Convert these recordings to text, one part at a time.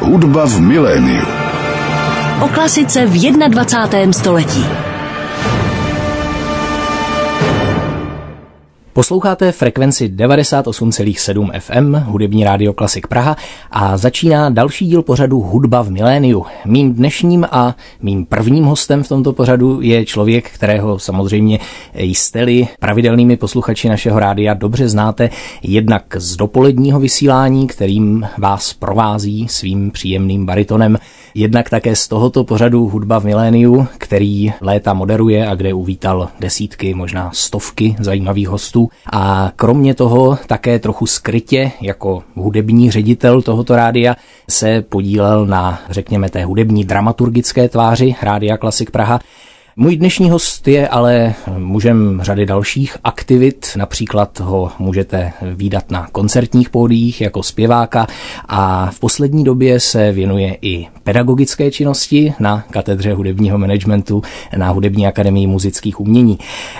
Hudba v miléniu. O klasice v 21. století. Posloucháte frekvenci 98,7 FM, hudební rádio Klasik Praha a začíná další díl pořadu Hudba v miléniu. Mým dnešním a mým prvním hostem v tomto pořadu je člověk, kterého samozřejmě jste-li pravidelnými posluchači našeho rádia dobře znáte, jednak z dopoledního vysílání, kterým vás provází svým příjemným baritonem, jednak také z tohoto pořadu Hudba v miléniu, který léta moderuje a kde uvítal desítky, možná stovky zajímavých hostů a kromě toho také trochu skrytě jako hudební ředitel tohoto rádia se podílel na, řekněme, té hudební dramaturgické tváři Rádia Klasik Praha můj dnešní host je ale mužem řady dalších aktivit, například ho můžete výdat na koncertních pódiích jako zpěváka a v poslední době se věnuje i pedagogické činnosti na katedře hudebního managementu na Hudební akademii muzických umění.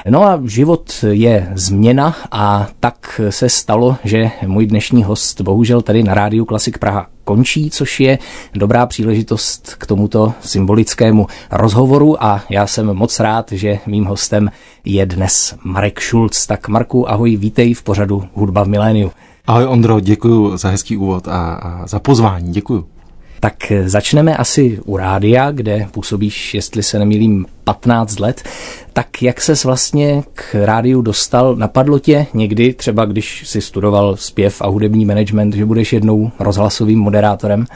No a život je změna a tak se stalo, že můj dnešní host bohužel tady na rádiu Klasik Praha končí, což je dobrá příležitost k tomuto symbolickému rozhovoru a já jsem moc rád, že mým hostem je dnes Marek Šulc. Tak Marku, ahoj, vítej v pořadu Hudba v miléniu. Ahoj Ondro, děkuji za hezký úvod a, a za pozvání, děkuji. Tak začneme asi u rádia, kde působíš, jestli se nemýlím, 15 let. Tak jak ses vlastně k rádiu dostal? Napadlo tě někdy, třeba když si studoval zpěv a hudební management, že budeš jednou rozhlasovým moderátorem?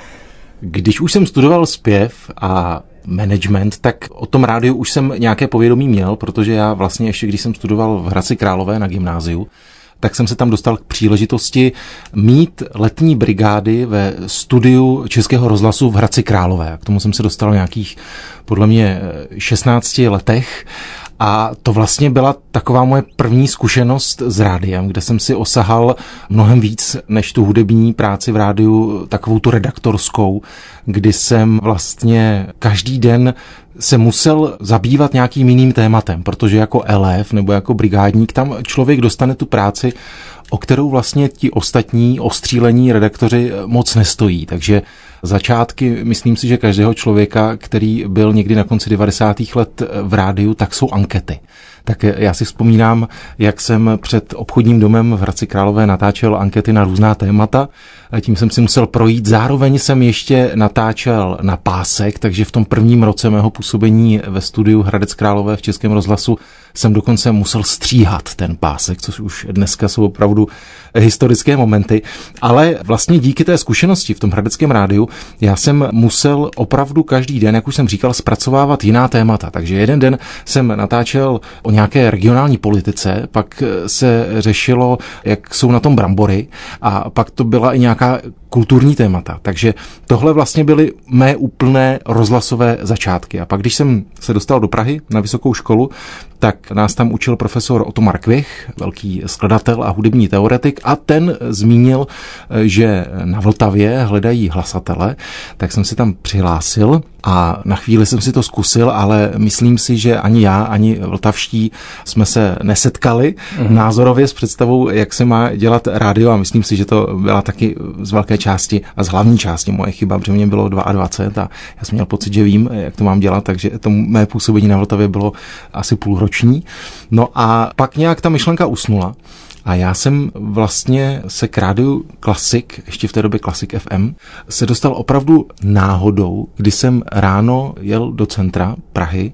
Když už jsem studoval zpěv a management, tak o tom rádiu už jsem nějaké povědomí měl, protože já vlastně ještě, když jsem studoval v Hradci Králové na gymnáziu, tak jsem se tam dostal k příležitosti mít letní brigády ve studiu Českého rozhlasu v Hradci Králové. K tomu jsem se dostal nějakých, podle mě, 16 letech. A to vlastně byla taková moje první zkušenost s rádiem, kde jsem si osahal mnohem víc než tu hudební práci v rádiu, takovou tu redaktorskou, kdy jsem vlastně každý den se musel zabývat nějakým jiným tématem, protože jako elef nebo jako brigádník tam člověk dostane tu práci, o kterou vlastně ti ostatní ostřílení redaktoři moc nestojí. Takže začátky, myslím si, že každého člověka, který byl někdy na konci 90. let v rádiu, tak jsou ankety. Tak já si vzpomínám, jak jsem před obchodním domem v Hradci Králové natáčel ankety na různá témata. Tím jsem si musel projít. Zároveň jsem ještě natáčel na pásek, takže v tom prvním roce mého působení ve studiu Hradec Králové v Českém rozhlasu jsem dokonce musel stříhat ten pásek, což už dneska jsou opravdu historické momenty. Ale vlastně díky té zkušenosti v tom hradeckém rádiu já jsem musel opravdu každý den, jak už jsem říkal, zpracovávat jiná témata. Takže jeden den jsem natáčel o nějaké regionální politice, pak se řešilo, jak jsou na tom brambory a pak to byla i nějaká kulturní témata. Takže tohle vlastně byly mé úplné rozhlasové začátky. A pak, když jsem se dostal do Prahy na vysokou školu, tak nás tam učil profesor Otomar Kvich, velký skladatel a hudební teoretik, a ten zmínil, že na Vltavě hledají hlasatele, tak jsem se tam přihlásil a na chvíli jsem si to zkusil, ale myslím si, že ani já, ani vltavští jsme se nesetkali mm-hmm. názorově s představou, jak se má dělat rádio a myslím si, že to byla taky z velké části a z hlavní části moje chyba, protože mě bylo 22 a já jsem měl pocit, že vím, jak to mám dělat, takže to mé působení na Vltavě bylo asi půlroční. No a pak nějak ta myšlenka usnula a já jsem vlastně se k rádiu Klasik, ještě v té době Klasik FM, se dostal opravdu náhodou, kdy jsem ráno jel do centra Prahy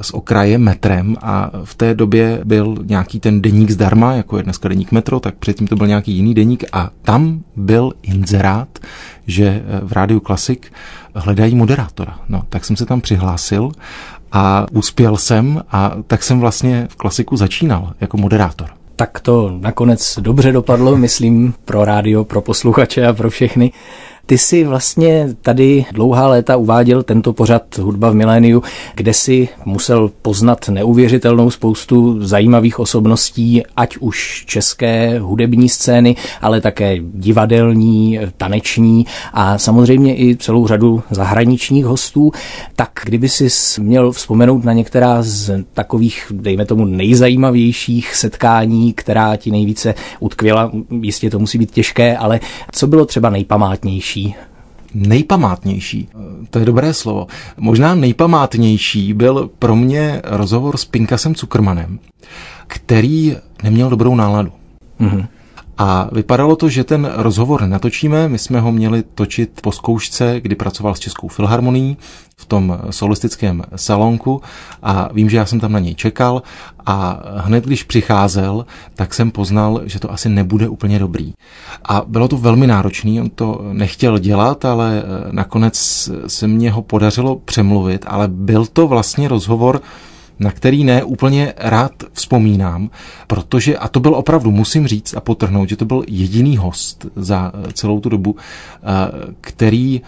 z okraje metrem a v té době byl nějaký ten deník zdarma, jako je dneska deník metro, tak předtím to byl nějaký jiný deník a tam byl inzerát, že v rádiu Klasik hledají moderátora. No, tak jsem se tam přihlásil a uspěl jsem a tak jsem vlastně v klasiku začínal jako moderátor tak to nakonec dobře dopadlo, myslím, pro rádio, pro posluchače a pro všechny. Ty si vlastně tady dlouhá léta uváděl tento pořad Hudba v miléniu, kde si musel poznat neuvěřitelnou spoustu zajímavých osobností, ať už české hudební scény, ale také divadelní, taneční a samozřejmě i celou řadu zahraničních hostů. Tak kdyby si měl vzpomenout na některá z takových, dejme tomu, nejzajímavějších setkání, která ti nejvíce utkvěla, jistě to musí být těžké, ale co bylo třeba nejpamátnější? Nejpamátnější, to je dobré slovo, možná nejpamátnější byl pro mě rozhovor s Pinkasem Cukermanem, který neměl dobrou náladu. Mm-hmm. A vypadalo to, že ten rozhovor natočíme. My jsme ho měli točit po zkoušce, kdy pracoval s Českou filharmonií v tom solistickém salonku a vím, že já jsem tam na něj čekal a hned když přicházel, tak jsem poznal, že to asi nebude úplně dobrý. A bylo to velmi náročný, on to nechtěl dělat, ale nakonec se mě ho podařilo přemluvit, ale byl to vlastně rozhovor, na který ne úplně rád vzpomínám, protože, a to byl opravdu, musím říct a potrhnout, že to byl jediný host za celou tu dobu, eh, který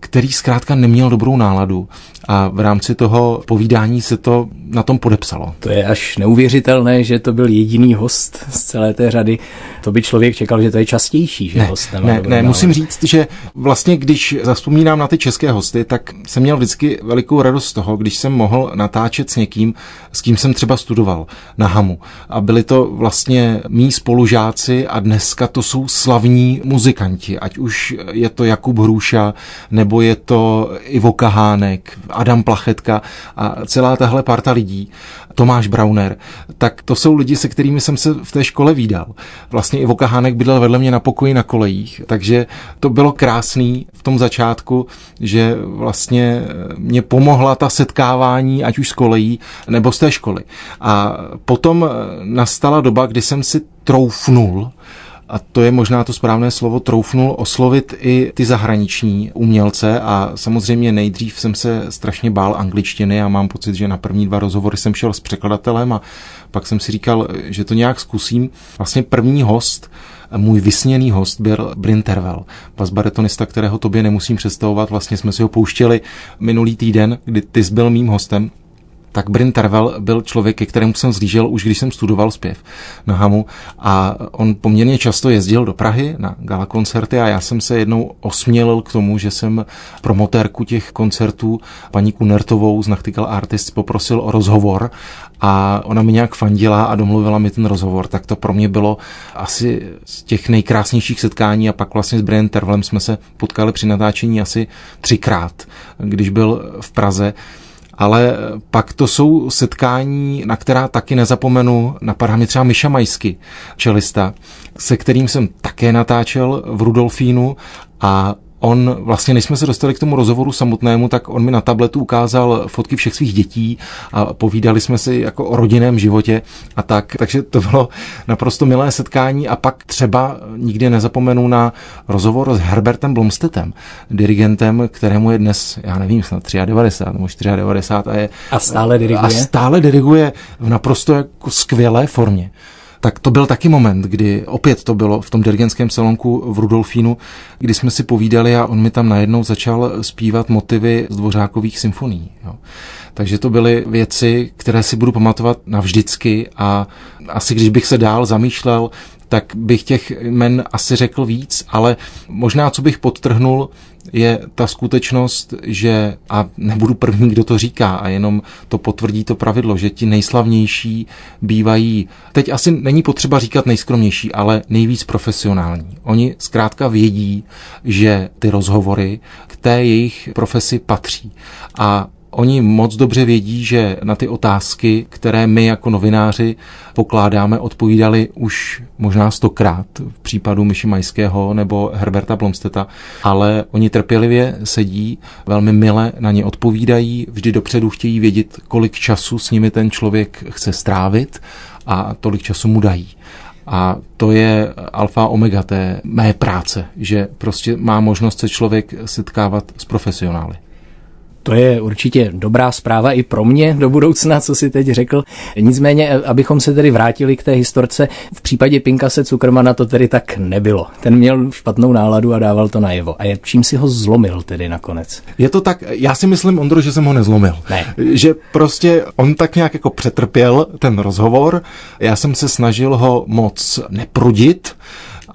který zkrátka neměl dobrou náladu a v rámci toho povídání se to na tom podepsalo. To je až neuvěřitelné, že to byl jediný host z celé té řady. To by člověk čekal, že to je častější, že ne, host nemá Ne, ne musím říct, že vlastně když zaspomínám na ty české hosty, tak jsem měl vždycky velikou radost z toho, když jsem mohl natáčet s někým, s kým jsem třeba studoval na Hamu. A byli to vlastně mý spolužáci a dneska to jsou slavní muzikanti, ať už je to Jakub Hruša, nebo je to Ivo Kahánek, Adam Plachetka a celá tahle parta lidí, Tomáš Brauner, tak to jsou lidi, se kterými jsem se v té škole výdal. Vlastně Ivo Kahánek bydlel vedle mě na pokoji na kolejích, takže to bylo krásný v tom začátku, že vlastně mě pomohla ta setkávání, ať už z kolejí, nebo z té školy. A potom nastala doba, kdy jsem si troufnul a to je možná to správné slovo, troufnul oslovit i ty zahraniční umělce a samozřejmě nejdřív jsem se strašně bál angličtiny a mám pocit, že na první dva rozhovory jsem šel s překladatelem a pak jsem si říkal, že to nějak zkusím. Vlastně první host, můj vysněný host byl Bryn Terwell, basbaritonista, kterého tobě nemusím představovat. Vlastně jsme si ho pouštěli minulý týden, kdy ty jsi byl mým hostem tak Bryn Tervel byl člověk, ke kterému jsem zlížel už když jsem studoval zpěv na Hamu. A on poměrně často jezdil do Prahy na gala koncerty a já jsem se jednou osmělil k tomu, že jsem promotérku těch koncertů paní Kunertovou z Nachtigal Artists poprosil o rozhovor a ona mi nějak fandila a domluvila mi ten rozhovor, tak to pro mě bylo asi z těch nejkrásnějších setkání a pak vlastně s Brian Tervelem jsme se potkali při natáčení asi třikrát, když byl v Praze ale pak to jsou setkání, na která taky nezapomenu. Napadá mi třeba Miša Majsky, čelista, se kterým jsem také natáčel v Rudolfínu a on vlastně, než jsme se dostali k tomu rozhovoru samotnému, tak on mi na tabletu ukázal fotky všech svých dětí a povídali jsme si jako o rodinném životě a tak. Takže to bylo naprosto milé setkání a pak třeba nikdy nezapomenu na rozhovor s Herbertem Blomstetem, dirigentem, kterému je dnes, já nevím, snad 93 nebo 94 a je... A stále diriguje? A stále diriguje v naprosto jako skvělé formě tak to byl taky moment, kdy opět to bylo v tom dirigentském salonku v Rudolfínu, kdy jsme si povídali a on mi tam najednou začal zpívat motivy z dvořákových symfonií. Jo. Takže to byly věci, které si budu pamatovat navždycky a asi když bych se dál zamýšlel, tak bych těch jmen asi řekl víc, ale možná, co bych podtrhnul, je ta skutečnost, že, a nebudu první, kdo to říká, a jenom to potvrdí to pravidlo, že ti nejslavnější bývají, teď asi není potřeba říkat nejskromnější, ale nejvíc profesionální. Oni zkrátka vědí, že ty rozhovory k té jejich profesi patří. A Oni moc dobře vědí, že na ty otázky, které my jako novináři pokládáme, odpovídali už možná stokrát v případu Myši Majského nebo Herberta Blomsteta, ale oni trpělivě sedí, velmi mile na ně odpovídají, vždy dopředu chtějí vědět, kolik času s nimi ten člověk chce strávit a tolik času mu dají. A to je alfa omega té mé práce, že prostě má možnost se člověk setkávat s profesionály. To je určitě dobrá zpráva i pro mě do budoucna, co si teď řekl. Nicméně, abychom se tedy vrátili k té historce, v případě Pinkase Cukermana to tedy tak nebylo. Ten měl špatnou náladu a dával to najevo. A je, čím si ho zlomil tedy nakonec? Je to tak, já si myslím, Ondro, že jsem ho nezlomil. Ne. Že prostě on tak nějak jako přetrpěl ten rozhovor. Já jsem se snažil ho moc neprudit,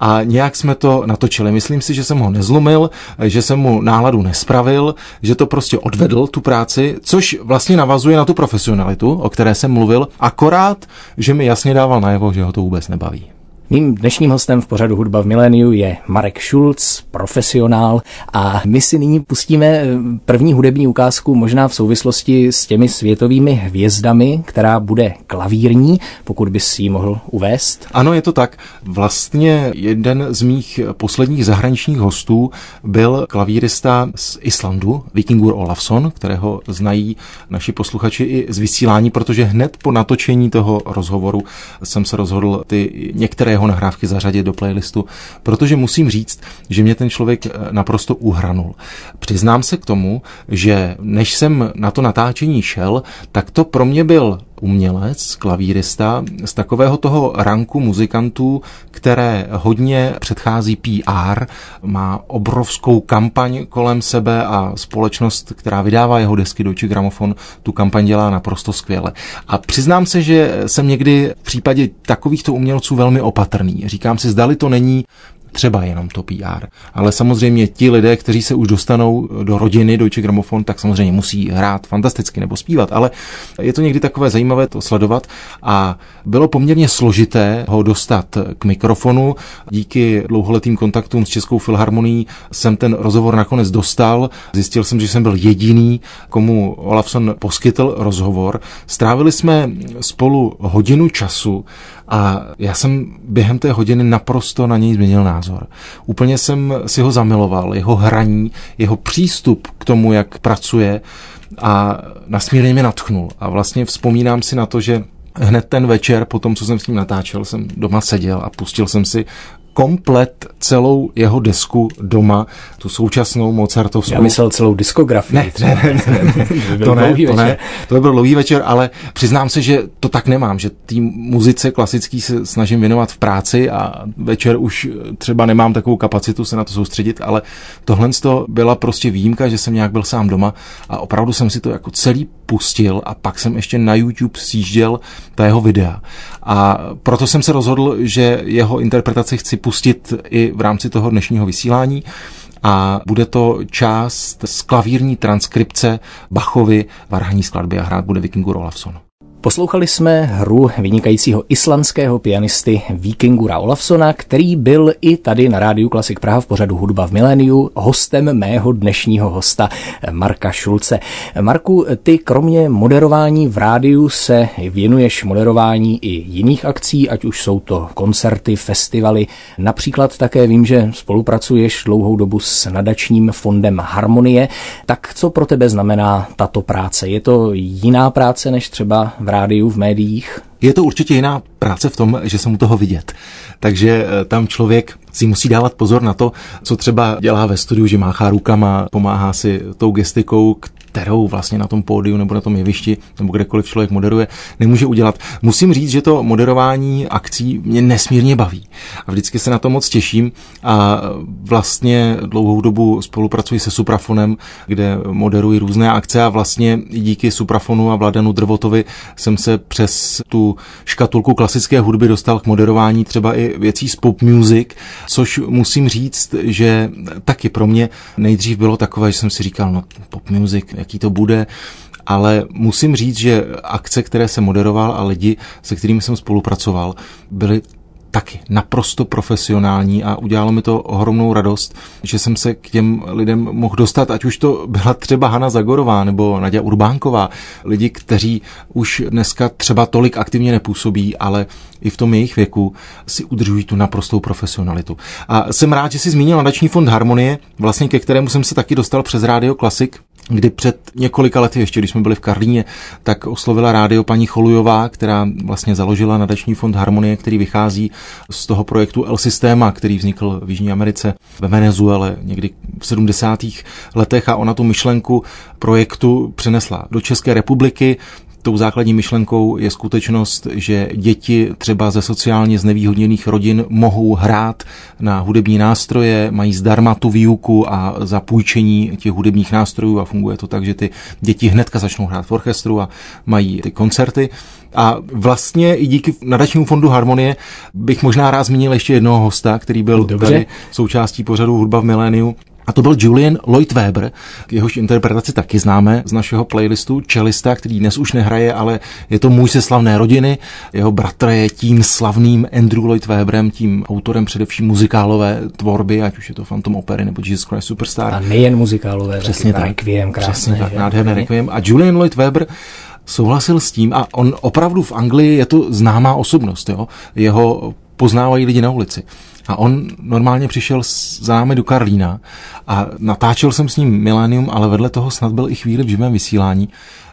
a nějak jsme to natočili. Myslím si, že jsem ho nezlomil, že jsem mu náladu nespravil, že to prostě odvedl tu práci, což vlastně navazuje na tu profesionalitu, o které jsem mluvil, akorát, že mi jasně dával najevo, že ho to vůbec nebaví. Mým dnešním hostem v pořadu Hudba v miléniu je Marek Schulz, profesionál a my si nyní pustíme eh, první hudební ukázku možná v souvislosti s těmi světovými hvězdami, která bude klavírní, pokud bys si ji mohl uvést. Ano, je to tak. Vlastně jeden z mých posledních zahraničních hostů byl klavírista z Islandu, Vikingur Olafsson, kterého znají naši posluchači i z vysílání, protože hned po natočení toho rozhovoru jsem se rozhodl ty některé jeho nahrávky zařadit do playlistu, protože musím říct, že mě ten člověk eh, naprosto uhranul. Přiznám se k tomu, že než jsem na to natáčení šel, tak to pro mě byl umělec, klavírista z takového toho ranku muzikantů, které hodně předchází PR, má obrovskou kampaň kolem sebe a společnost, která vydává jeho desky Deutsche Grammophon, tu kampaň dělá naprosto skvěle. A přiznám se, že jsem někdy v případě takovýchto umělců velmi opatrný. Říkám si, zdali to není třeba jenom to PR. Ale samozřejmě ti lidé, kteří se už dostanou do rodiny Deutsche Grammophon, tak samozřejmě musí hrát fantasticky nebo zpívat, ale je to někdy takové zajímavé to sledovat a bylo poměrně složité ho dostat k mikrofonu. Díky dlouholetým kontaktům s Českou filharmonií jsem ten rozhovor nakonec dostal. Zjistil jsem, že jsem byl jediný, komu Olafson poskytl rozhovor. Strávili jsme spolu hodinu času a já jsem během té hodiny naprosto na něj změnil názor. Úplně jsem si ho zamiloval, jeho hraní, jeho přístup k tomu, jak pracuje a nasmírně mě natchnul. A vlastně vzpomínám si na to, že hned ten večer, po tom, co jsem s ním natáčel, jsem doma seděl a pustil jsem si komplet celou jeho desku doma, tu současnou Mozartovskou. Já myslel celou diskografii. Ne, ne, ne, ne, ne. to, ne to ne, to by byl dlouhý večer, ale přiznám se, že to tak nemám, že té muzice klasický se snažím věnovat v práci a večer už třeba nemám takovou kapacitu se na to soustředit, ale tohle to byla prostě výjimka, že jsem nějak byl sám doma a opravdu jsem si to jako celý pustil a pak jsem ještě na YouTube sjížděl ta jeho videa. A proto jsem se rozhodl, že jeho interpretaci chci pustit i v rámci toho dnešního vysílání a bude to část z klavírní transkripce Bachovy varhaní skladby a hrát bude Vikingu Rolafson. Poslouchali jsme hru vynikajícího islandského pianisty Vikingura Olafsona, který byl i tady na rádiu Klasik Praha v pořadu Hudba v miléniu hostem mého dnešního hosta Marka Šulce. Marku, ty kromě moderování v rádiu se věnuješ moderování i jiných akcí, ať už jsou to koncerty, festivaly. Například také vím, že spolupracuješ dlouhou dobu s nadačním fondem Harmonie. Tak co pro tebe znamená tato práce? Je to jiná práce než třeba v rádiu, v médiích? Je to určitě jiná práce v tom, že se mu toho vidět. Takže eh, tam člověk si musí dávat pozor na to, co třeba dělá ve studiu, že máchá rukama, pomáhá si tou gestikou, kterou vlastně na tom pódiu nebo na tom jevišti nebo kdekoliv člověk moderuje, nemůže udělat. Musím říct, že to moderování akcí mě nesmírně baví. A vždycky se na to moc těším a vlastně dlouhou dobu spolupracuji se Suprafonem, kde moderuji různé akce a vlastně díky Suprafonu a Vladanu Drvotovi jsem se přes tu škatulku klasické hudby dostal k moderování třeba i věcí z pop music, což musím říct, že taky pro mě nejdřív bylo takové, že jsem si říkal, no pop music, jaký to bude, ale musím říct, že akce, které jsem moderoval a lidi, se kterými jsem spolupracoval, byly taky naprosto profesionální a udělalo mi to ohromnou radost, že jsem se k těm lidem mohl dostat, ať už to byla třeba Hana Zagorová nebo Nadia Urbánková, lidi, kteří už dneska třeba tolik aktivně nepůsobí, ale i v tom jejich věku si udržují tu naprostou profesionalitu. A jsem rád, že si zmínil nadační fond Harmonie, vlastně ke kterému jsem se taky dostal přes Radio Klasik, kdy před několika lety, ještě když jsme byli v Karlíně, tak oslovila rádio paní Cholujová, která vlastně založila nadační fond Harmonie, který vychází z toho projektu El Systema, který vznikl v Jižní Americe, ve Venezuele někdy v 70. letech a ona tu myšlenku projektu přenesla do České republiky, Tou základní myšlenkou je skutečnost, že děti třeba ze sociálně znevýhodněných rodin mohou hrát na hudební nástroje, mají zdarma tu výuku a za půjčení těch hudebních nástrojů a funguje to tak, že ty děti hnedka začnou hrát v orchestru a mají ty koncerty. A vlastně i díky nadačnímu fondu Harmonie bych možná rád zmínil ještě jednoho hosta, který byl Dobře. tady součástí pořadu Hudba v miléniu A to byl Julian Lloyd Webber, jehož interpretaci taky známe z našeho playlistu Čelista, který dnes už nehraje, ale je to muž ze slavné rodiny. Jeho bratr je tím slavným Andrew Lloyd Webberem, tím autorem především muzikálové tvorby, ať už je to Phantom Opery nebo Jesus Christ Superstar. A nejen muzikálové, Přesně tak. Requiem, krásné, Přesně tak, že? nádherné Requiem. A Julian Lloyd Webber souhlasil s tím a on opravdu v Anglii je to známá osobnost, jo? jeho poznávají lidi na ulici. A on normálně přišel za námi do Karlína a natáčel jsem s ním Millennium, ale vedle toho snad byl i chvíli v živém vysílání.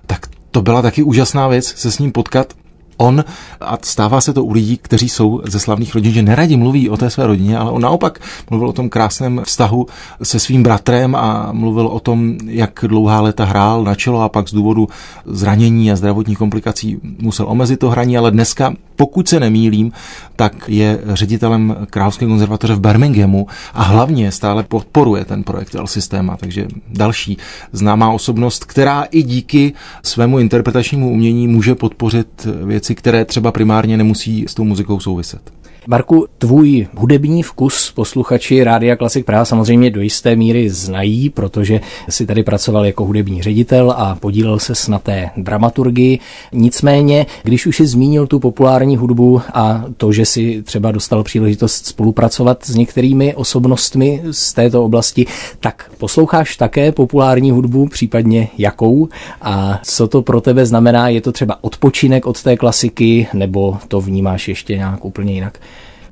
Tak to byla taky úžasná věc se s ním potkat. On, a stává se to u lidí, kteří jsou ze slavných rodin, že neradi mluví o té své rodině, ale on naopak mluvil o tom krásném vztahu se svým bratrem a mluvil o tom, jak dlouhá léta hrál na čelo a pak z důvodu zranění a zdravotních komplikací musel omezit to hraní, ale dneska, pokud se nemýlím, tak je ředitelem Královské konzervatoře v Birminghamu a hlavně stále podporuje ten projekt L Systema, takže další známá osobnost, která i díky svému interpretačnímu umění může podpořit věci, které třeba primárně nemusí s tou muzikou souviset. Marku, tvůj hudební vkus posluchači Rádia Klasik Praha samozřejmě do jisté míry znají, protože si tady pracoval jako hudební ředitel a podílel se na té dramaturgii. Nicméně, když už si zmínil tu populární hudbu a to, že si třeba dostal příležitost spolupracovat s některými osobnostmi z této oblasti, tak posloucháš také populární hudbu, případně jakou? A co to pro tebe znamená? Je to třeba odpočinek od té klasiky, nebo to vnímáš ještě nějak úplně jinak?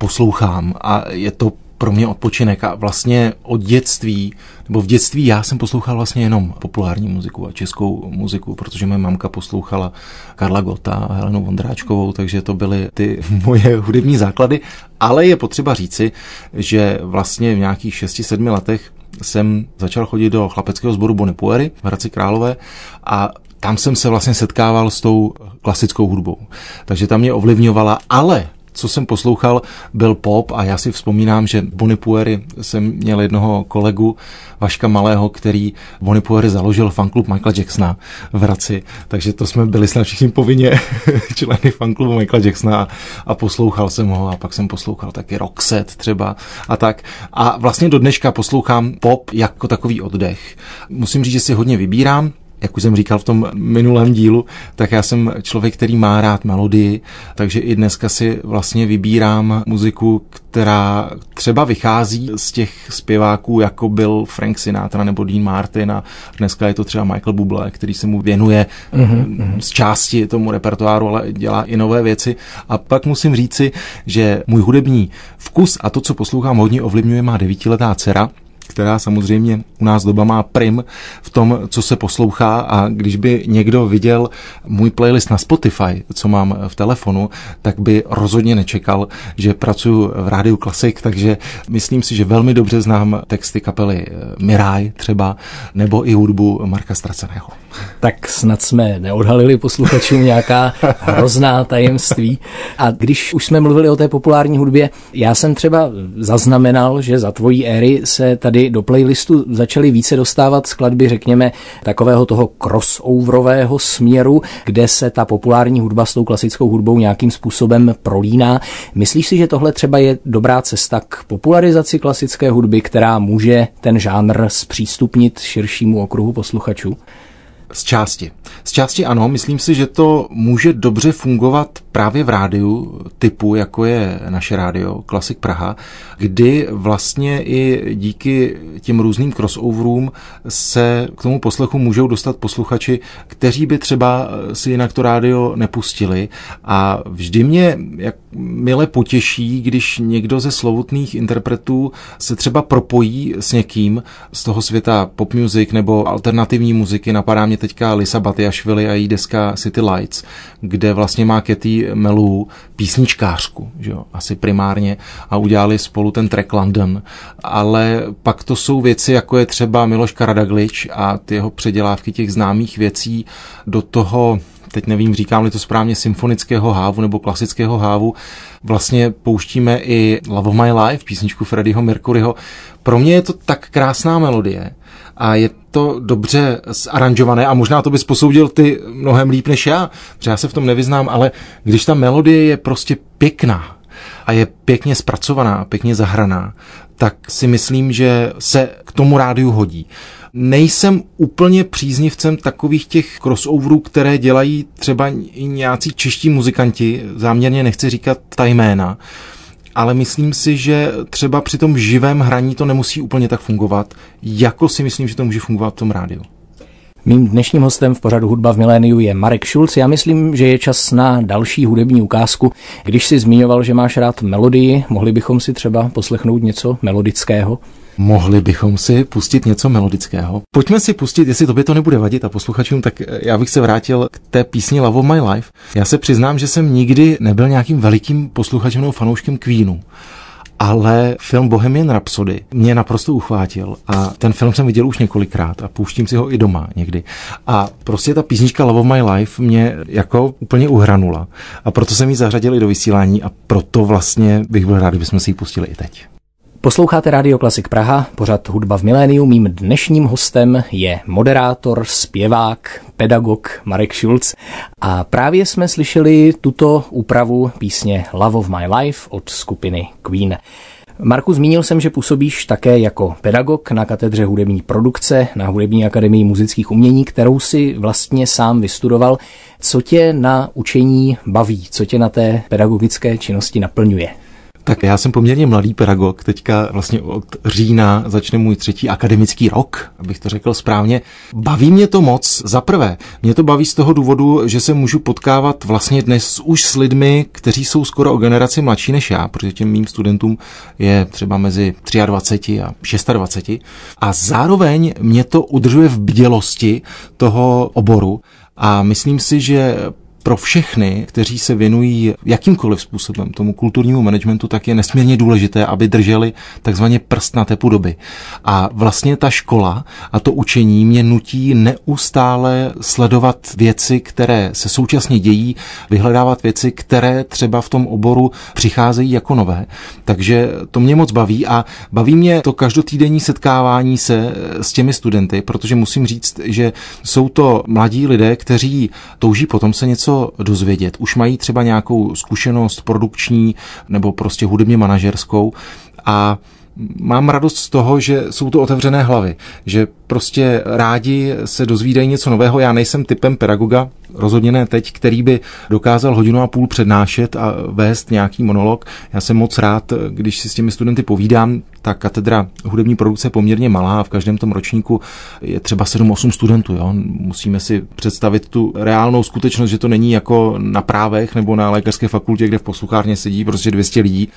Poslouchám a je to pro mě odpočinek a vlastně od dětství, nebo v dětství já jsem poslouchal vlastně jenom populární muziku a českou muziku, protože moje mamka poslouchala Karla Gota a Helenu Vondráčkovou, takže to byly ty moje hudební základy, ale je potřeba říci, že vlastně v nějakých 6-7 letech jsem začal chodit do chlapeckého sboru Bonipuery v Hradci Králové a tam jsem se vlastně setkával s tou klasickou hudbou. Takže tam mě ovlivňovala, ale co jsem poslouchal, byl pop a já si vzpomínám, že Bonipuery jsem měl jednoho kolegu, Vaška Malého, který Bonipuery založil fanklub Michaela Jacksona v Hradci, takže to jsme byli snad všichni povinně členy fanklubu Michaela Jacksona a, poslouchal jsem ho a pak jsem poslouchal taky Roxette třeba a tak. A vlastně do dneška poslouchám pop jako takový oddech. Musím říct, že si hodně vybírám, jak už jsem říkal v tom minulém dílu, tak já jsem člověk, který má rád melodii, takže i dneska si vlastně vybírám muziku, která třeba vychází z těch zpěváků, jako byl Frank Sinatra nebo Dean Martin a dneska je to třeba Michael Bublé, který se mu věnuje mm-hmm. z části tomu repertoáru, ale dělá i nové věci. A pak musím říci, že můj hudební vkus a to, co poslouchám, hodně ovlivňuje má devítiletá dcera, která samozřejmě u nás doba má prim v tom, co se poslouchá a když by někdo viděl můj playlist na Spotify, co mám v telefonu, tak by rozhodně nečekal, že pracuji v Rádiu Klasik, takže myslím si, že velmi dobře znám texty kapely Miraj třeba, nebo i hudbu Marka Straceného. Tak snad jsme neodhalili posluchačům nějaká hrozná tajemství. A když už jsme mluvili o té populární hudbě, já jsem třeba zaznamenal, že za tvojí éry se tady do playlistu začaly více dostávat skladby, řekněme, takového toho crossoverového směru, kde se ta populární hudba s tou klasickou hudbou nějakým způsobem prolíná. Myslíš si, že tohle třeba je dobrá cesta k popularizaci klasické hudby, která může ten žánr zpřístupnit širšímu okruhu posluchačů? Z části. Z části ano, myslím si, že to může dobře fungovat právě v rádiu typu, jako je naše rádio Klasik Praha, kdy vlastně i díky těm různým crossoverům se k tomu poslechu můžou dostat posluchači, kteří by třeba si jinak to rádio nepustili. A vždy mě jak mile potěší, když někdo ze slovutných interpretů se třeba propojí s někým z toho světa pop music nebo alternativní muziky. Napadá mě teďka Lisa Batiašvili a její deska City Lights, kde vlastně má Katy Melu písničkářku, že jo, asi primárně a udělali spolu ten track London, ale pak to jsou věci, jako je třeba Miloš Karadaglič a ty jeho předělávky těch známých věcí do toho teď nevím, říkám-li to správně, symfonického hávu nebo klasického hávu, vlastně pouštíme i Love of My Life, písničku Freddieho Mercuryho. Pro mě je to tak krásná melodie a je to dobře zaranžované a možná to bys posoudil ty mnohem líp než já, protože já se v tom nevyznám, ale když ta melodie je prostě pěkná, a je pěkně zpracovaná, pěkně zahraná, tak si myslím, že se k tomu rádiu hodí. Nejsem úplně příznivcem takových těch crossoverů, které dělají třeba nějací čeští muzikanti, záměrně nechci říkat ta jména, ale myslím si, že třeba při tom živém hraní to nemusí úplně tak fungovat, jako si myslím, že to může fungovat v tom rádiu. Mým dnešním hostem v pořadu Hudba v miléniu je Marek Šulc. Já myslím, že je čas na další hudební ukázku. Když si zmiňoval, že máš rád melodii, mohli bychom si třeba poslechnout něco melodického? Mohli bychom si pustit něco melodického. Pojďme si pustit, jestli tobě to nebude vadit a posluchačům, tak já bych se vrátil k té písni Love of My Life. Já se přiznám, že jsem nikdy nebyl nějakým velikým posluchačem nebo fanouškem Queenu ale film Bohemian Rhapsody mě naprosto uchvátil a ten film jsem viděl už několikrát a pouštím si ho i doma někdy. A prostě ta písnička Love of My Life mě jako úplně uhranula a proto jsem ji zařadil i do vysílání a proto vlastně bych byl rád, kdybychom si ji pustili i teď. Posloucháte Radio Klasik Praha, pořad Hudba v miléniu. Mým dnešním hostem je moderátor, zpěvák, pedagog Marek Schulz. A právě jsme slyšeli tuto úpravu písně Love of My Life od skupiny Queen. Marku, zmínil jsem, že působíš také jako pedagog na katedře hudební produkce na Hudební akademii muzických umění, kterou si vlastně sám vystudoval. Co tě na učení baví? Co tě na té pedagogické činnosti naplňuje? Tak já jsem poměrně mladý pedagog, teďka vlastně od října začne můj třetí akademický rok, abych to řekl správně. Baví mě to moc, za prvé. Mě to baví z toho důvodu, že se můžu potkávat vlastně dnes už s lidmi, kteří jsou skoro o generaci mladší než já, protože těm mým studentům je třeba mezi 23 a 26. A zároveň mě to udržuje v bdělosti toho oboru, a myslím si, že pro všechny, kteří se věnují jakýmkoliv způsobem tomu kulturnímu managementu, tak je nesmírně důležité, aby drželi takzvaně prst na tepu doby. A vlastně ta škola a to učení mě nutí neustále sledovat věci, které se současně dějí, vyhledávat věci, které třeba v tom oboru přicházejí jako nové. Takže to mě moc baví a baví mě to každotýdenní setkávání se s těmi studenty, protože musím říct, že jsou to mladí lidé, kteří touží potom se něco něco dozvědět. Už mají třeba nějakou zkušenost produkční nebo prostě hudebně manažerskou a mám radost z toho, že jsou to otevřené hlavy, že prostě rádi se dozvídají něco nového. Já nejsem typem pedagoga, rozhodně ne teď, který by dokázal hodinu a půl přednášet a vést nějaký monolog. Já jsem moc rád, když si s těmi studenty povídám, ta katedra hudební produkce je poměrně malá, v každém tom ročníku je třeba 7-8 studentů. Jo? Musíme si představit tu reálnou skutečnost, že to není jako na právech nebo na lékařské fakultě, kde v posluchárně sedí prostě 200 lidí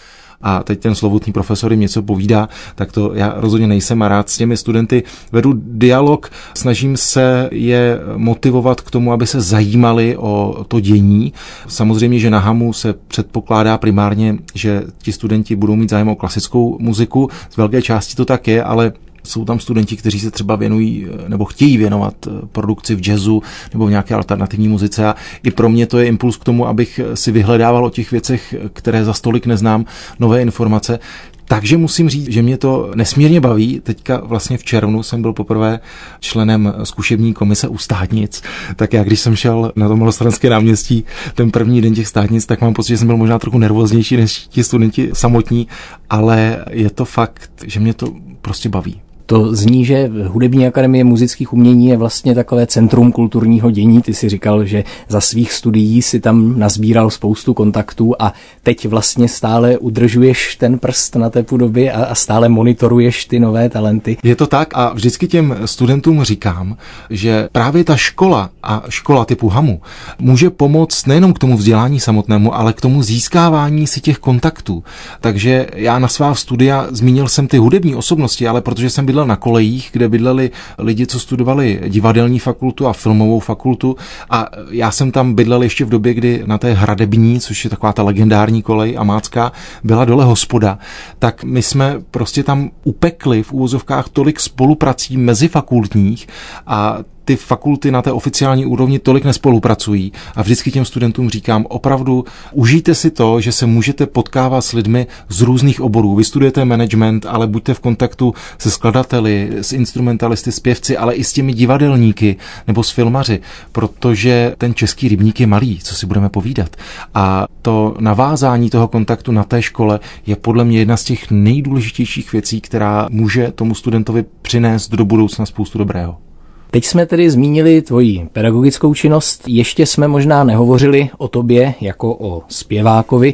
a teď ten slovutný profesor jim něco povídá, tak to já rozhodně nejsem a rád s těmi studenty vedu dialog, snažím se je motivovat k tomu, aby se zajímali o to dění. Samozřejmě, že na HAMu se předpokládá primárně, že ti studenti budou mít zájem o klasickou muziku. Z velké části to tak je, ale jsou tam studenti, kteří se třeba věnují eh, nebo chtějí věnovat eh, produkci v jazzu nebo v nějaké alternativní muzice a i pro mě to je impuls k tomu, abych si vyhledával o těch věcech, které za stolik neznám, nové informace. Takže musím říct, že mě to nesmírně baví. Teďka vlastně v červnu jsem byl poprvé členem zkušební komise u státnic. Tak já, když jsem šel na to malostranské náměstí ten první den těch státnic, tak mám pocit, že jsem byl možná trochu nervóznější než ti studenti samotní, ale je to fakt, že mě to prostě baví. To zní, že Hudební akademie muzických umění je vlastně takové centrum kulturního dění. Ty si říkal, že za svých studií si tam nazbíral spoustu kontaktů a teď vlastně stále udržuješ ten prst na té podobě a, a stále monitoruješ ty nové talenty. Je to tak a vždycky těm studentům říkám, že právě ta škola a škola typu HAMu může pomoct nejenom k tomu vzdělání samotnému, ale k tomu získávání si těch kontaktů. Takže já na svá studia zmínil jsem ty hudební osobnosti, ale protože jsem byl bydlel na kolejích, kde bydleli lidi, co studovali divadelní fakultu a filmovou fakultu. A já jsem tam bydlel ještě v době, kdy na té Hradební, což je taková ta legendární kolej amácká, byla dole hospoda, tak my jsme prostě tam upekli v úvozovkách tolik spoluprací mezi fakultních a ty fakulty na té oficiální úrovni tolik nespolupracují a vždycky těm studentům říkám, opravdu užijte si to, že se můžete potkávat s lidmi z různých oborů. Vy studujete management, ale buďte v kontaktu se skladateli, s instrumentalisty, zpěvci, ale i s těmi divadelníky nebo s filmaři, protože ten český rybník je malý, co si budeme povídat. A to navázání toho kontaktu na té škole je podle mě jedna z těch nejdůležitějších věcí, která může tomu studentovi přinést do budoucna spoustu dobrého. Teď jsme tedy zmínili tvoji pedagogickou činnost, ještě jsme možná nehovořili o tobě jako o zpěvákovi.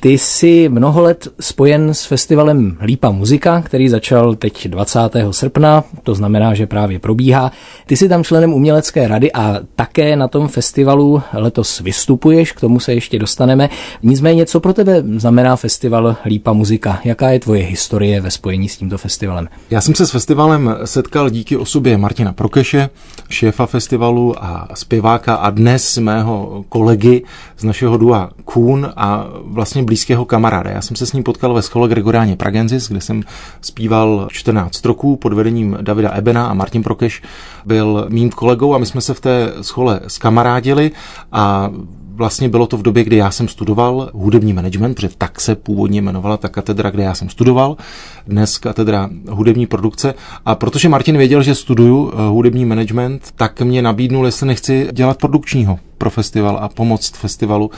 Ty jsi mnoho let spojen s festivalem Lípa muzika, který začal teď 20. srpna, to znamená, že právě probíhá. Ty jsi tam členem umělecké rady a také na tom festivalu letos vystupuješ, k tomu se ještě dostaneme. Nicméně, co pro tebe znamená festival Lípa muzika? Jaká je tvoje historie ve spojení s tímto festivalem? Já jsem se s festivalem setkal díky osobě Martina Prokeše, šéfa festivalu a zpěváka a dnes mého kolegy z našeho dua Kuhn a vlastně blízkého kamaráda. Já jsem se s ním potkal ve schole Gregoriáně Pragenzis, kde jsem zpíval 14 roků pod vedením Davida Ebena a Martin Prokeš byl mým kolegou a my jsme se v té schole skamarádili a vlastně bylo to v době, kdy já jsem studoval hudební management, protože tak se původně jmenovala ta katedra, kde já jsem studoval, dnes katedra hudební produkce. A protože Martin věděl, že studuju eh, hudební management, tak mě nabídnul, jestli nechci dělat produkčního pro festival a pomoct festivalu.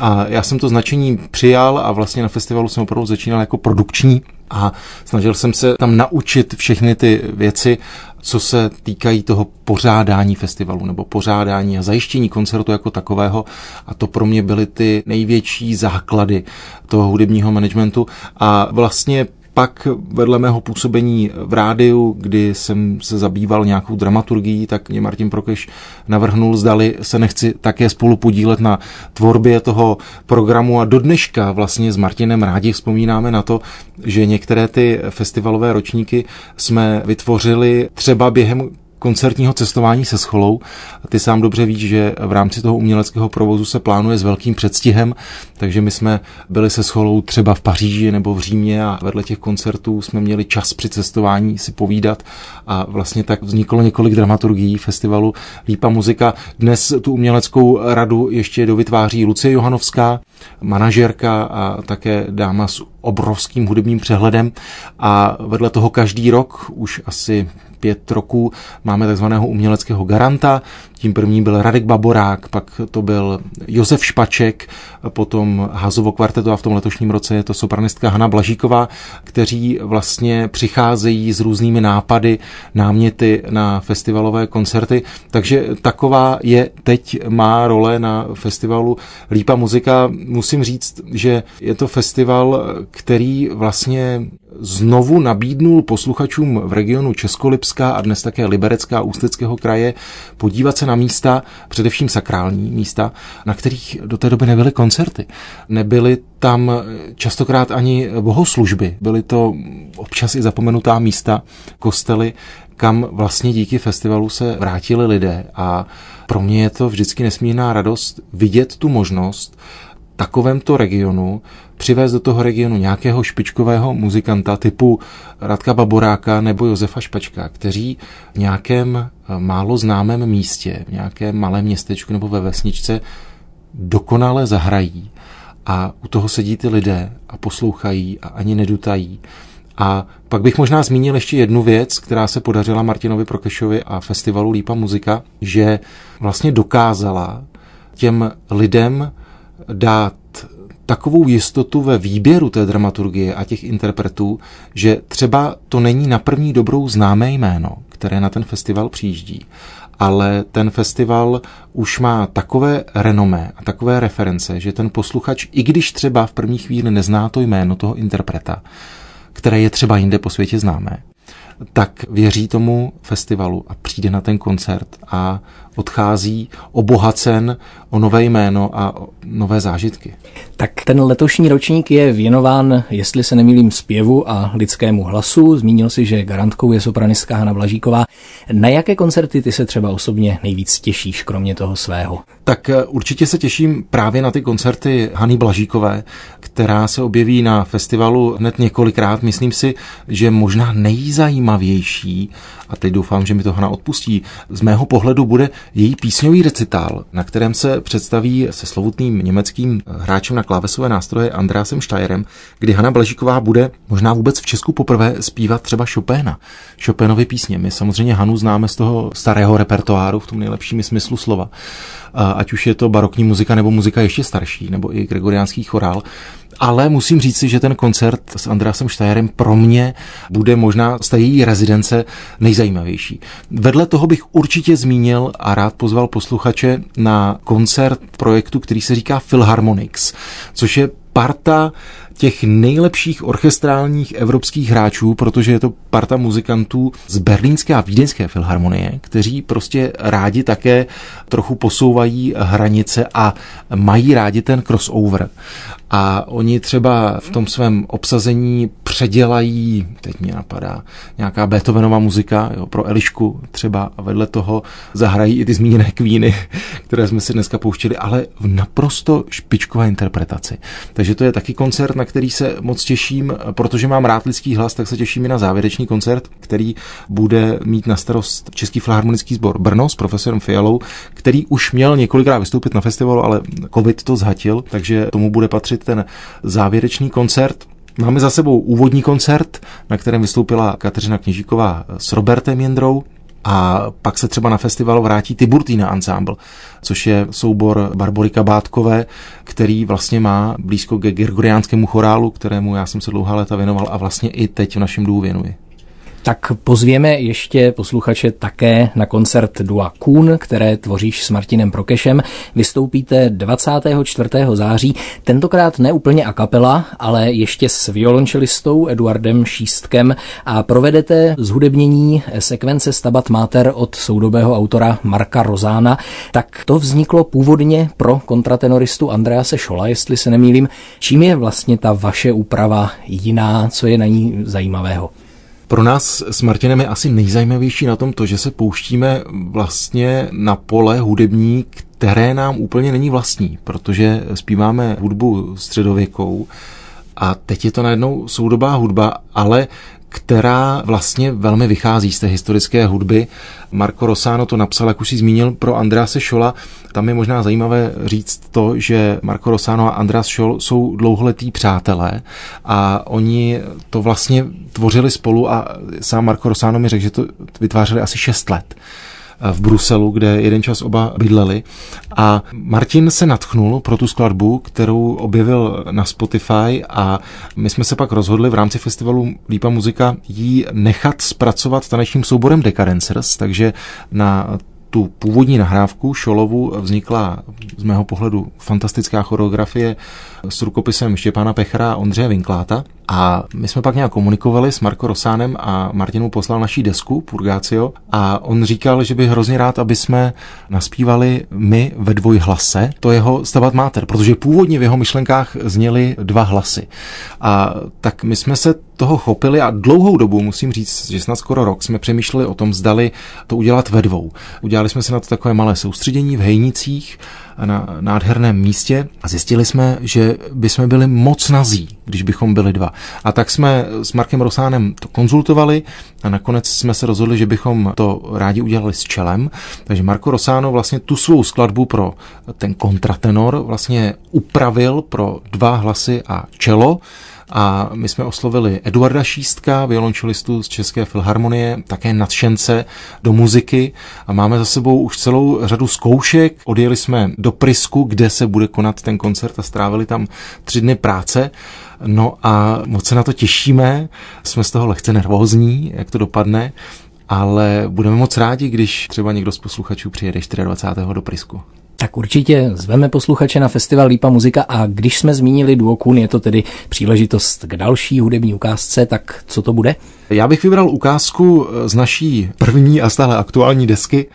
A já jsem to značení přijal a vlastně na festivalu jsem opravdu začínal jako produkční a snažil jsem se tam naučit všechny ty věci, co se týkají toho pořádání festivalu nebo pořádání a zajištění koncertu jako takového. A to pro mě byly ty největší základy toho hudebního managementu. A vlastně pak vedle mého působení v rádiu, kdy jsem se zabýval nějakou dramaturgií, tak mě Martin Prokeš navrhnul, zdali se nechci také spolu podílet na tvorbě toho programu. A do dneška vlastně s Martinem rádi vzpomínáme na to, že některé ty festivalové ročníky jsme vytvořili třeba během koncertního cestování se scholou. Ty sám dobře víš, že v rámci toho uměleckého provozu se plánuje s velkým předstihem, takže my jsme byli se scholou třeba v Paříži nebo v Římě a vedle těch koncertů jsme měli čas při cestování si povídat a vlastně tak vzniklo několik dramaturgií festivalu Lípa muzika. Dnes tu uměleckou radu ještě dovytváří Lucie Johanovská, manažerka a také dáma s obrovským hudebním přehledem a vedle toho každý rok už asi pět roků máme takzvaného uměleckého garanta. Tím prvním byl Radek Baborák, pak to byl Josef Špaček, potom Hazovo kvarteto a v tom letošním roce je to sopranistka Hanna Blažíková, kteří vlastně přicházejí s různými nápady, náměty na festivalové koncerty. Takže taková je teď má role na festivalu Lípa muzika. Musím říct, že je to festival, který vlastně znovu nabídnul posluchačům v regionu Českolipská a dnes také Liberecká Ústeckého kraje podívat se na místa, především sakrální místa, na kterých do té doby nebyly koncerty. Nebyly tam častokrát ani bohoslužby, byly to občas i zapomenutá místa, kostely, kam vlastně díky festivalu se vrátili lidé a pro mě je to vždycky nesmírná radost vidět tu možnost takovémto regionu přivést do toho regionu nějakého špičkového muzikanta typu Radka Baboráka nebo Josefa Špačka, kteří v nějakém eh, málo známém místě, v nějakém malém městečku nebo ve vesničce dokonale zahrají a u toho sedí ty lidé a poslouchají a ani nedutají. A pak bych možná zmínil ještě jednu věc, která se podařila Martinovi Prokešovi a festivalu Lípa muzika, že vlastně dokázala těm lidem dát takovou jistotu ve výběru té dramaturgie a těch interpretů, že třeba to není na první dobrou známé jméno, které na ten festival přijíždí, ale ten festival už má takové renomé a takové reference, že ten posluchač, i když třeba v první chvíli nezná to jméno toho interpreta, které je třeba jinde po světě známé, tak věří tomu festivalu a přijde na ten koncert a odchází obohacen o nové jméno a o nové zážitky. Tak ten letošní ročník je věnován, jestli se nemýlím, zpěvu a lidskému hlasu. Zmínil si, že garantkou je sopranistka Hana Blažíková. Na jaké koncerty ty se třeba osobně nejvíc těšíš, kromě toho svého? Tak eh, určitě se těším právě na ty koncerty Hany Blažíkové, která se objeví na festivalu hned několikrát. Myslím si, že možná nejzajímavější, a teď doufám, že mi to Hana odpustí, z mého pohledu bude její písňový recitál, na kterém se představí se slovutným německým hráčem na klávesové nástroje Andrásem Steierem, kdy Hana Blažíková bude možná vůbec v Česku poprvé zpívat třeba Chopina. Chopinovy písně. My samozřejmě Hanu známe z toho starého repertoáru v tom nejlepším smyslu slova ať už je to barokní muzika nebo muzika ještě starší, nebo i gregoriánský chorál. Ale musím říct si, že ten koncert s Andreasem Štajerem pro mě bude možná z té její rezidence nejzajímavější. Vedle toho bych určitě zmínil a rád pozval posluchače na koncert projektu, který se říká Philharmonics, což je parta těch nejlepších orchestrálních evropských hráčů, protože je to parta muzikantů z berlínské a vídeňské filharmonie, kteří prostě rádi také trochu posouvají hranice a mají rádi ten crossover a oni třeba v tom svém obsazení předělají, teď mě napadá, nějaká Beethovenova muzika jo, pro Elišku třeba a vedle toho zahrají i ty zmíněné kvíny, které jsme si dneska pouštěli, ale v naprosto špičkové interpretaci. Takže to je taky koncert, na který se moc těším, protože mám rád lidský hlas, tak se těším i na závěrečný koncert, který bude mít na starost Český filharmonický sbor Brno s profesorem Fialou, který už měl několikrát vystoupit na festivalu, ale covid to zhatil, takže tomu bude patřit ten závěrečný koncert. Máme za sebou úvodní koncert, na kterém vystoupila Kateřina Kněžíková s Robertem Jendrou, a pak se třeba na festival vrátí Tiburtina Ensemble, což je soubor Barbory Kabátkové, který vlastně má blízko ke gregoriánskému chorálu, kterému já jsem se dlouhá léta věnoval a vlastně i teď v našem důvu věnuji. Tak pozvěme ještě posluchače také na koncert Dua Kuhn, které tvoříš s Martinem Prokešem. Vystoupíte 24. září, tentokrát ne úplně a kapela, ale ještě s violončelistou Eduardem Šístkem a provedete zhudebnění sekvence Stabat Mater od soudobého autora Marka Rozána. Tak to vzniklo původně pro kontratenoristu Andrease Šola, jestli se nemýlím. Čím je vlastně ta vaše úprava jiná, co je na ní zajímavého? Pro nás s Martinem je asi nejzajímavější na tom to, že se pouštíme vlastně na pole hudební, které nám úplně není vlastní, protože zpíváme hudbu středověkou a teď je to najednou soudobá hudba, ale která vlastně velmi vychází z té historické hudby. Marco Rossano to napsal, jak už si zmínil, pro Andrease Schola. Tam je možná zajímavé říct to, že Marco Rossano a Andreas Scholl jsou dlouholetí přátelé a oni to vlastně tvořili spolu a sám Marco Rossano mi řekl, že to vytvářeli asi 6 let v Bruselu, kde jeden čas oba bydleli. A Martin se natchnul pro tu skladbu, kterou objevil na Spotify a my jsme se pak rozhodli v rámci festivalu Lípa muzika jí nechat zpracovat tanečním souborem Decadencers, takže na tu původní nahrávku Šolovu vznikla z mého pohledu fantastická choreografie s rukopisem Štěpána Pechra a Ondřeje Vinkláta. A my jsme pak nějak komunikovali s Marko Rosánem a Martin mu poslal naší desku Purgácio a on říkal, že by hrozně rád, aby jsme naspívali my ve dvojhlase to jeho Stabat Mater, protože původně v jeho myšlenkách zněly dva hlasy. A tak my jsme se toho chopili a dlouhou dobu, musím říct, že snad skoro rok, jsme přemýšleli o tom, zdali to udělat ve dvou. Udělali jsme si na to takové malé soustředění v Hejnicích, na nádherném místě a zjistili jsme, že bychom byli moc nazí, když bychom byli dva. A tak jsme s Markem Rosánem to konzultovali a nakonec jsme se rozhodli, že bychom to rádi udělali s čelem. Takže Marko Rosáno vlastně tu svou skladbu pro ten kontratenor vlastně upravil pro dva hlasy a čelo a my jsme oslovili Eduarda Šístka, violončelistu z České filharmonie, také nadšence do muziky a máme za sebou už celou řadu zkoušek. Odjeli jsme do Prisku, kde se bude konat ten koncert a strávili tam tři dny práce. No a moc se na to těšíme, jsme z toho lehce nervózní, jak to dopadne, ale budeme moc rádi, když třeba někdo z posluchačů přijede 24. do Prisku. Tak určitě zveme posluchače na festival Lípa muzika a když jsme zmínili Duokun, je to tedy příležitost k další hudební ukázce, tak co to bude? Já bych vybral ukázku z naší první a stále aktuální desky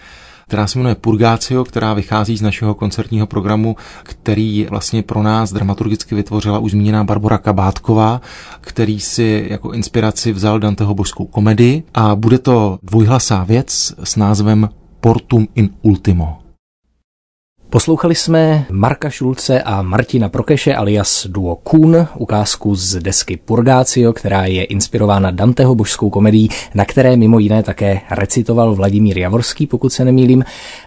která se jmenuje Purgácio, která vychází z našeho koncertního programu, který vlastně pro nás dramaturgicky vytvořila už zmíněná Barbara Kabátková, který si jako inspiraci vzal Danteho božskou komedii a bude to dvojhlasá věc s názvem Portum in Ultimo. Poslouchali jsme Marka Šulce a Martina Prokeše alias Duo Kuhn, ukázku z desky Purgácio, která je inspirována Danteho božskou komedií, na které mimo jiné také recitoval Vladimír Javorský, pokud se nemýlím.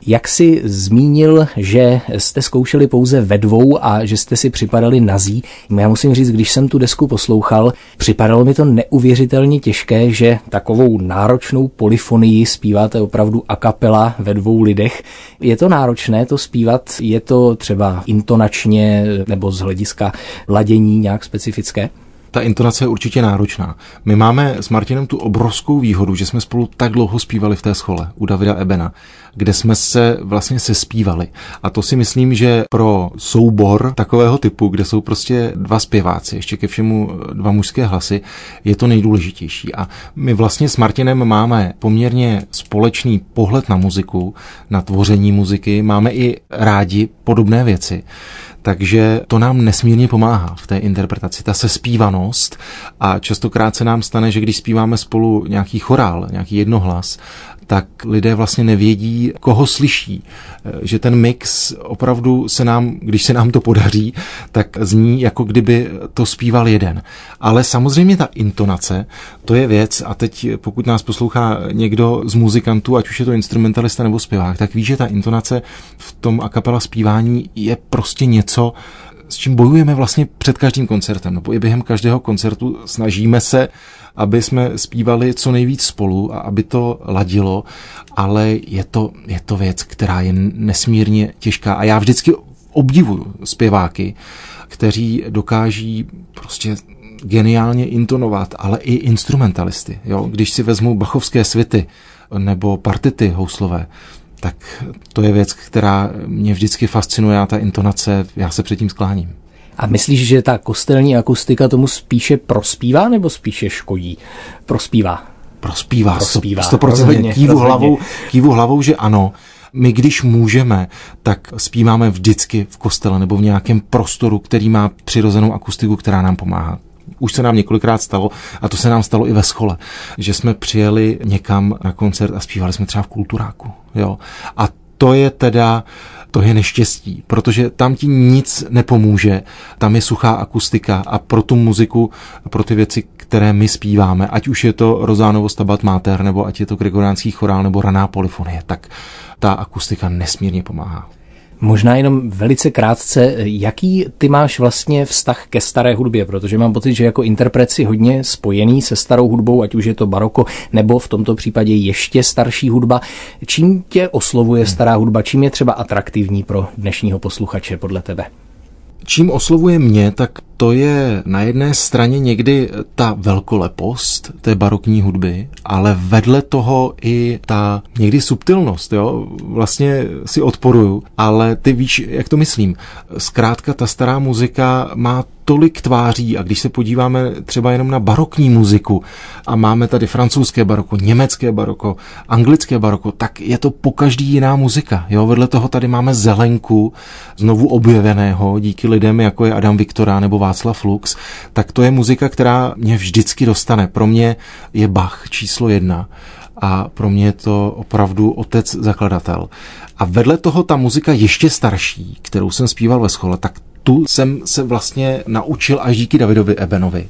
Jak si zmínil, že jste zkoušeli pouze ve dvou a že jste si připadali nazí, já musím říct, když jsem tu desku poslouchal, připadalo mi to neuvěřitelně těžké, že takovou náročnou polifonii zpíváte opravdu a kapela ve dvou lidech. Je to náročné to zpívat dělat? Je to třeba intonačně nebo z hlediska ladění nějak specifické? Ta intonace je určitě náročná. My máme s Martinem tu obrovskou výhodu, že jsme spolu tak dlouho zpívali v té schole u Davida Ebena, kde jsme se vlastně sespívali. A to si myslím, že pro soubor takového typu, kde jsou prostě dva zpěváci, ještě ke všemu dva mužské hlasy, je to nejdůležitější. A my vlastně s Martinem máme poměrně společný pohled na muziku, na tvoření muziky, máme i rádi podobné věci. Takže to nám nesmírně pomáhá v té interpretaci, ta sespívanost a častokrát se nám stane, že když zpíváme spolu nějaký chorál, nějaký jednohlas, tak lidé vlastně nevědí, koho slyší. Že ten mix opravdu se nám, když se nám to podaří, tak zní, jako kdyby to zpíval jeden. Ale samozřejmě ta intonace, to je věc, a teď pokud nás poslouchá někdo z muzikantů, ať už je to instrumentalista nebo zpěvák, tak ví, že ta intonace v tom a kapela zpívání je prostě něco, s čím bojujeme vlastně před každým koncertem, nebo i během každého koncertu snažíme se aby jsme zpívali co nejvíc spolu a aby to ladilo, ale je to, je to věc, která je nesmírně těžká a já vždycky obdivuju zpěváky, kteří dokáží prostě geniálně intonovat, ale i instrumentalisty. Jo? Když si vezmu bachovské svity nebo partity houslové, tak to je věc, která mě vždycky fascinuje a ta intonace, já se předtím skláním. A myslíš, že ta kostelní akustika tomu spíše prospívá nebo spíše škodí? Prospívá. Prospívá, prospívá. 100%. Kývu, hlavou, kývu hlavou, že ano. My, když můžeme, tak zpíváme vždycky v kostele nebo v nějakém prostoru, který má přirozenou akustiku, která nám pomáhá. Už se nám několikrát stalo, a to se nám stalo i ve schole, že jsme přijeli někam na koncert a zpívali jsme třeba v kulturáku. Jo? A to je teda to je neštěstí, protože tam ti nic nepomůže, tam je suchá akustika a pro tu muziku, pro ty věci, které my zpíváme, ať už je to Rozánovo Stabat Mater, nebo ať je to Gregoriánský chorál, nebo Raná polyfonie, tak ta akustika nesmírně pomáhá. Možná jenom velice krátce, jaký ty máš vlastně vztah ke staré hudbě, protože mám pocit, že jako interpret si hodně spojený se starou hudbou, ať už je to baroko, nebo v tomto případě ještě starší hudba. Čím tě oslovuje stará hudba, čím je třeba atraktivní pro dnešního posluchače podle tebe? Čím oslovuje mě, tak to je na jedné straně někdy ta velkolepost té barokní hudby, ale vedle toho i ta někdy subtilnost, jo. Vlastně si odporuju, ale ty víš, jak to myslím. Zkrátka ta stará muzika má tolik tváří a když se podíváme třeba jenom na barokní muziku a máme tady francouzské baroko, německé baroko, anglické baroko, tak je to po každý jiná muzika. Jo? Vedle toho tady máme zelenku, znovu objeveného díky lidem, jako je Adam Viktora nebo Václav Lux, tak to je muzika, která mě vždycky dostane. Pro mě je Bach číslo jedna a pro mě je to opravdu otec zakladatel. A vedle toho ta muzika ještě starší, kterou jsem zpíval ve schole, tak tu jsem se vlastně naučil až díky Davidovi Ebenovi.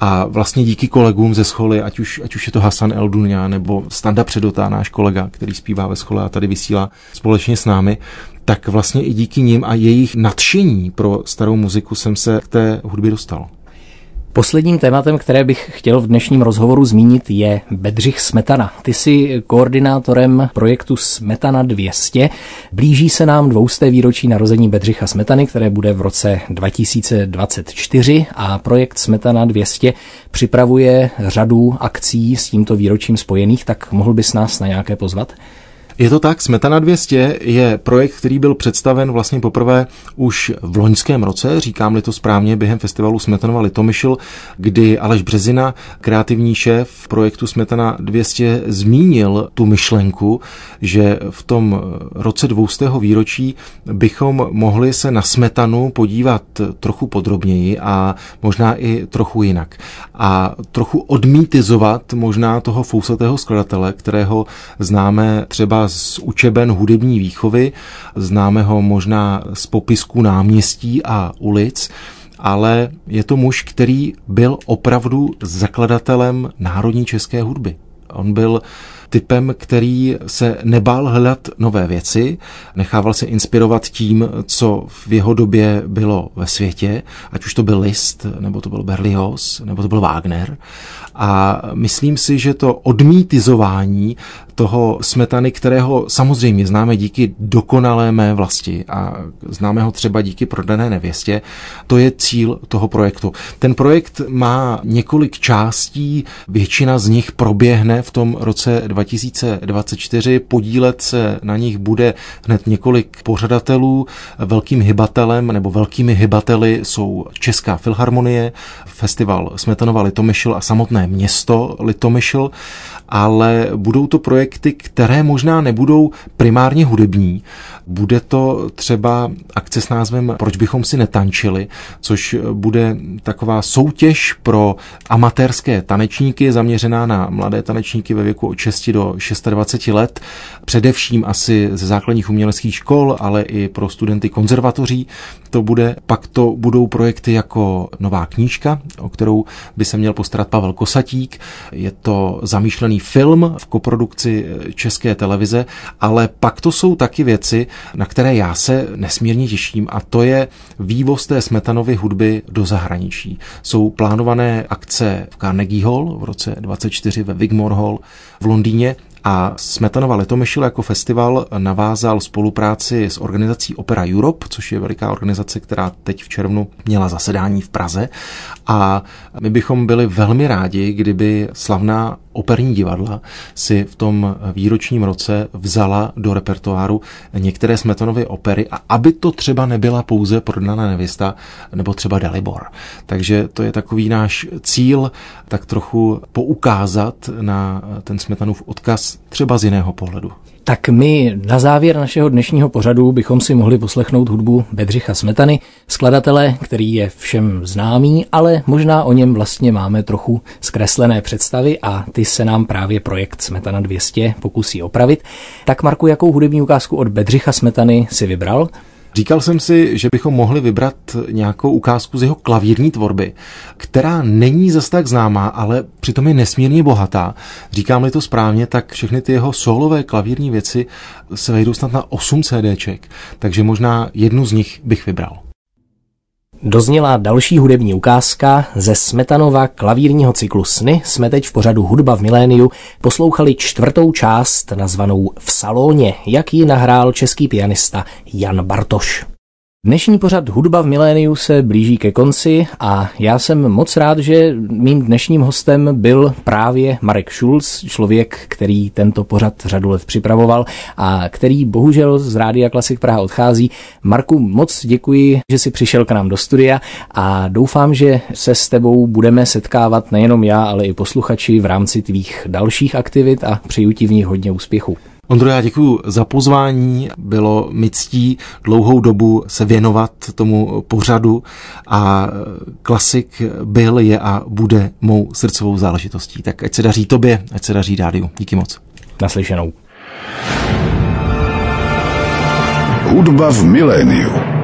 A vlastně díky kolegům ze scholy, ať už, ať už je to Hasan Eldunia nebo Standa Předotá, náš kolega, který zpívá ve schole a tady vysílá společně s námi, tak vlastně i díky nim a jejich nadšení pro starou muziku jsem se k té hudbě dostal. Posledním tématem, které bych chtěl v dnešním rozhovoru zmínit, je Bedřich Smetana. Ty jsi koordinátorem projektu Smetana 200. Blíží se nám dvousté výročí narození Bedřicha Smetany, které bude v roce 2024 a projekt Smetana 200 připravuje řadu akcí s tímto výročím spojených, tak mohl bys nás na nějaké pozvat? Je to tak, Smetana 200 je projekt, který byl představen vlastně poprvé už v loňském roce, říkám-li to správně, během festivalu Smetanova Litomyšl, kdy Aleš Březina, kreativní šéf projektu Smetana 200, zmínil tu myšlenku, že v tom roce 200. výročí bychom mohli se na smetanu podívat trochu podrobněji a možná i trochu jinak. A trochu odmítizovat možná toho fousatého skladatele, kterého známe třeba z učeben hudební výchovy, známe ho možná z popisku náměstí a ulic, ale je to muž, který byl opravdu zakladatelem národní české hudby. On byl typem, který se nebál hledat nové věci, nechával se inspirovat tím, co v jeho době bylo ve světě, ať už to byl Liszt, nebo to byl Berlioz, nebo to byl Wagner. A myslím si, že to odmítizování toho smetany, kterého samozřejmě známe díky dokonalé mé vlasti a známe ho třeba díky prodané nevěstě, to je cíl toho projektu. Ten projekt má několik částí, většina z nich proběhne v tom roce 2024. Podílet se na nich bude hned několik pořadatelů. Velkým hybatelem nebo velkými hybateli jsou Česká filharmonie, festival Smetanova Litomyšl a samotné město Litomyšl ale budou to projekty, které možná nebudou primárně hudební. Bude to třeba akce s názvem Proč bychom si netančili, což bude taková soutěž pro amatérské tanečníky, zaměřená na mladé tanečníky ve věku od 6 do 26 let, především asi ze základních uměleckých škol, ale i pro studenty konzervatoří. To bude, pak to budou projekty jako Nová knížka, o kterou by se měl postarat Pavel Kosatík. Je to zamýšlený film v koprodukci České televize, ale pak to jsou taky věci, na které já se nesmírně těším a to je vývoz té Smetanovy hudby do zahraničí. Jsou plánované akce v Carnegie Hall v roce 24 ve Wigmore Hall v Londýně a Smetanova letomyšl jako festival navázal spolupráci s organizací Opera Europe, což je veliká organizace, která teď v červnu měla zasedání v Praze. A my bychom byli velmi rádi, kdyby slavná operní divadla si v tom výročním roce vzala do repertoáru některé Smetanovy opery a aby to třeba nebyla pouze prodaná nevěsta nebo třeba Dalibor. Takže to je takový náš cíl, tak trochu poukázat na ten Smetanův odkaz třeba z jiného pohledu. Tak my na závěr našeho dnešního pořadu bychom si mohli poslechnout hudbu Bedřicha Smetany, skladatele, který je všem známý, ale možná o něm vlastně máme trochu zkreslené představy a ty se nám právě projekt Smetana 200 pokusí opravit. Tak Marku, jakou hudební ukázku od Bedřicha Smetany si vybral? Říkal jsem si, že bychom mohli vybrat nějakou ukázku z jeho klavírní tvorby, která není zas tak známá, ale přitom je nesmírně bohatá. Říkám-li to správně, tak všechny ty jeho solové klavírní věci se vejdou snad na 8 CDček, takže možná jednu z nich bych vybral. Dozněla další hudební ukázka ze Smetanova klavírního cyklu Sny. Jsme teď v pořadu Hudba v miléniu poslouchali čtvrtou část nazvanou V salóně, jak ji nahrál český pianista Jan Bartoš. Dnešní pořad Hudba v miléniu se blíží ke konci a já jsem moc rád, že mým dnešním hostem byl právě Marek Schulz, člověk, který tento pořad řadu let připravoval a který bohužel z Rádia Klasik Praha odchází. Marku, moc děkuji, že jsi přišel k nám do studia a doufám, že se s tebou budeme setkávat nejenom já, ale i posluchači v rámci tvých dalších aktivit a přeju ti v nich hodně úspěchu. Ondro, já děkuji za pozvání. Bylo mi ctí dlouhou dobu se věnovat tomu pořadu a klasik byl, je a bude mou srdcovou záležitostí. Tak ať se daří tobě, ať se daří rádiu. Díky moc. Naslyšenou. Hudba v miléniu.